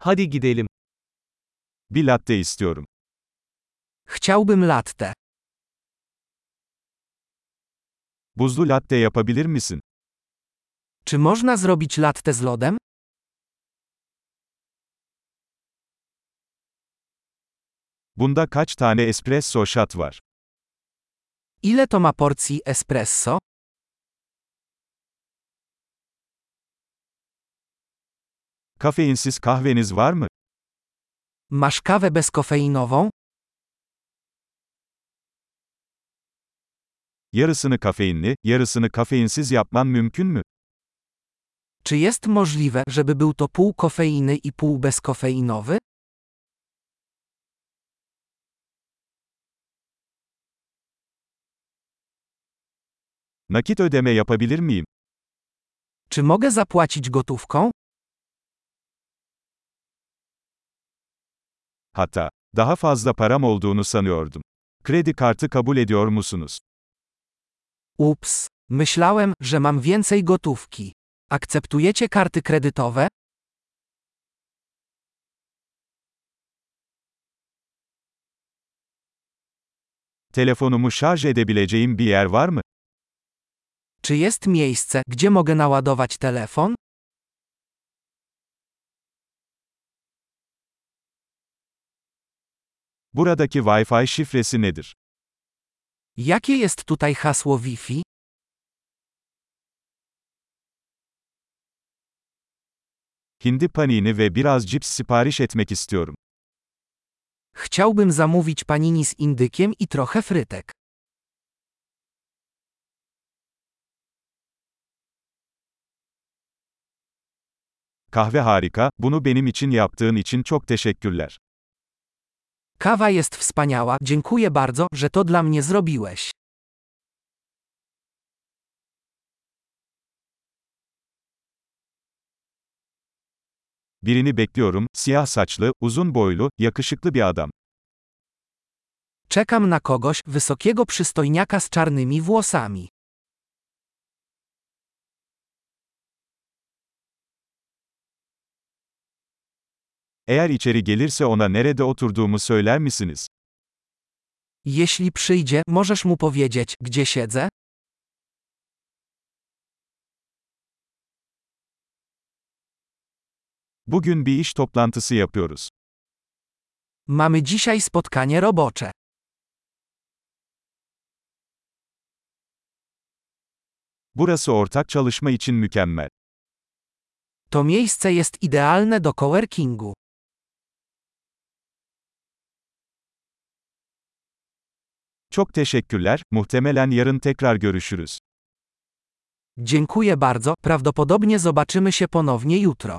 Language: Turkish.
Hadi gidelim. Bir latte istiyorum. Chciałbym latte. Buzlu latte yapabilir misin? Czy można zrobić latte z lodem? Bunda kaç tane espresso shot var? Ile to ma porcji espresso? Kafeinsiz kahveniz var mı? Masz kawę bezkofeinową? Yarısını kafeinli, yarısını kafeinsiz yapman mümkün mü? Czy jest możliwe, żeby był to pół kofeiny i pół bezkofeinowy? Nakit ödeme yapabilir miyim? Czy mogę zapłacić gotówką? Hatta, daha fazla param olduğunu sanıyordum. Kredi kartı kabul ediyor musunuz? Ups, myślałem, że mam więcej gotówki. Akceptujecie karty kredytowe? Telefonumu şarj edebileceğim bir yer var mı? Czy jest miejsce, gdzie mogę naładować telefon? Buradaki Wi-Fi şifresi nedir? Jakie jest tutaj hasło Wi-Fi? Hindi panini ve biraz cips sipariş etmek istiyorum. Chciałbym zamówić panini z indykiem i trochę frytek. Kahve harika, bunu benim için yaptığın için çok teşekkürler. Kawa jest wspaniała, dziękuję bardzo, że to dla mnie zrobiłeś. Birini bekliyorum, siyah saçlı, uzun boylu, yakışıklı bir adam. Czekam na kogoś, wysokiego przystojniaka z czarnymi włosami. Eğer içeri gelirse ona nerede oturduğumu söyler misiniz? Jeśli przyjdzie, możesz mu powiedzieć, gdzie siedzę? Bugün bir iş toplantısı yapıyoruz. Mamy dzisiaj spotkanie robocze. Burası ortak çalışma için mükemmel. To miejsce jest idealne do coworkingu. Çok teşekkürler, muhtemelen yarın tekrar görüşürüz. Dziękuję bardzo, prawdopodobnie zobaczymy się ponownie jutro.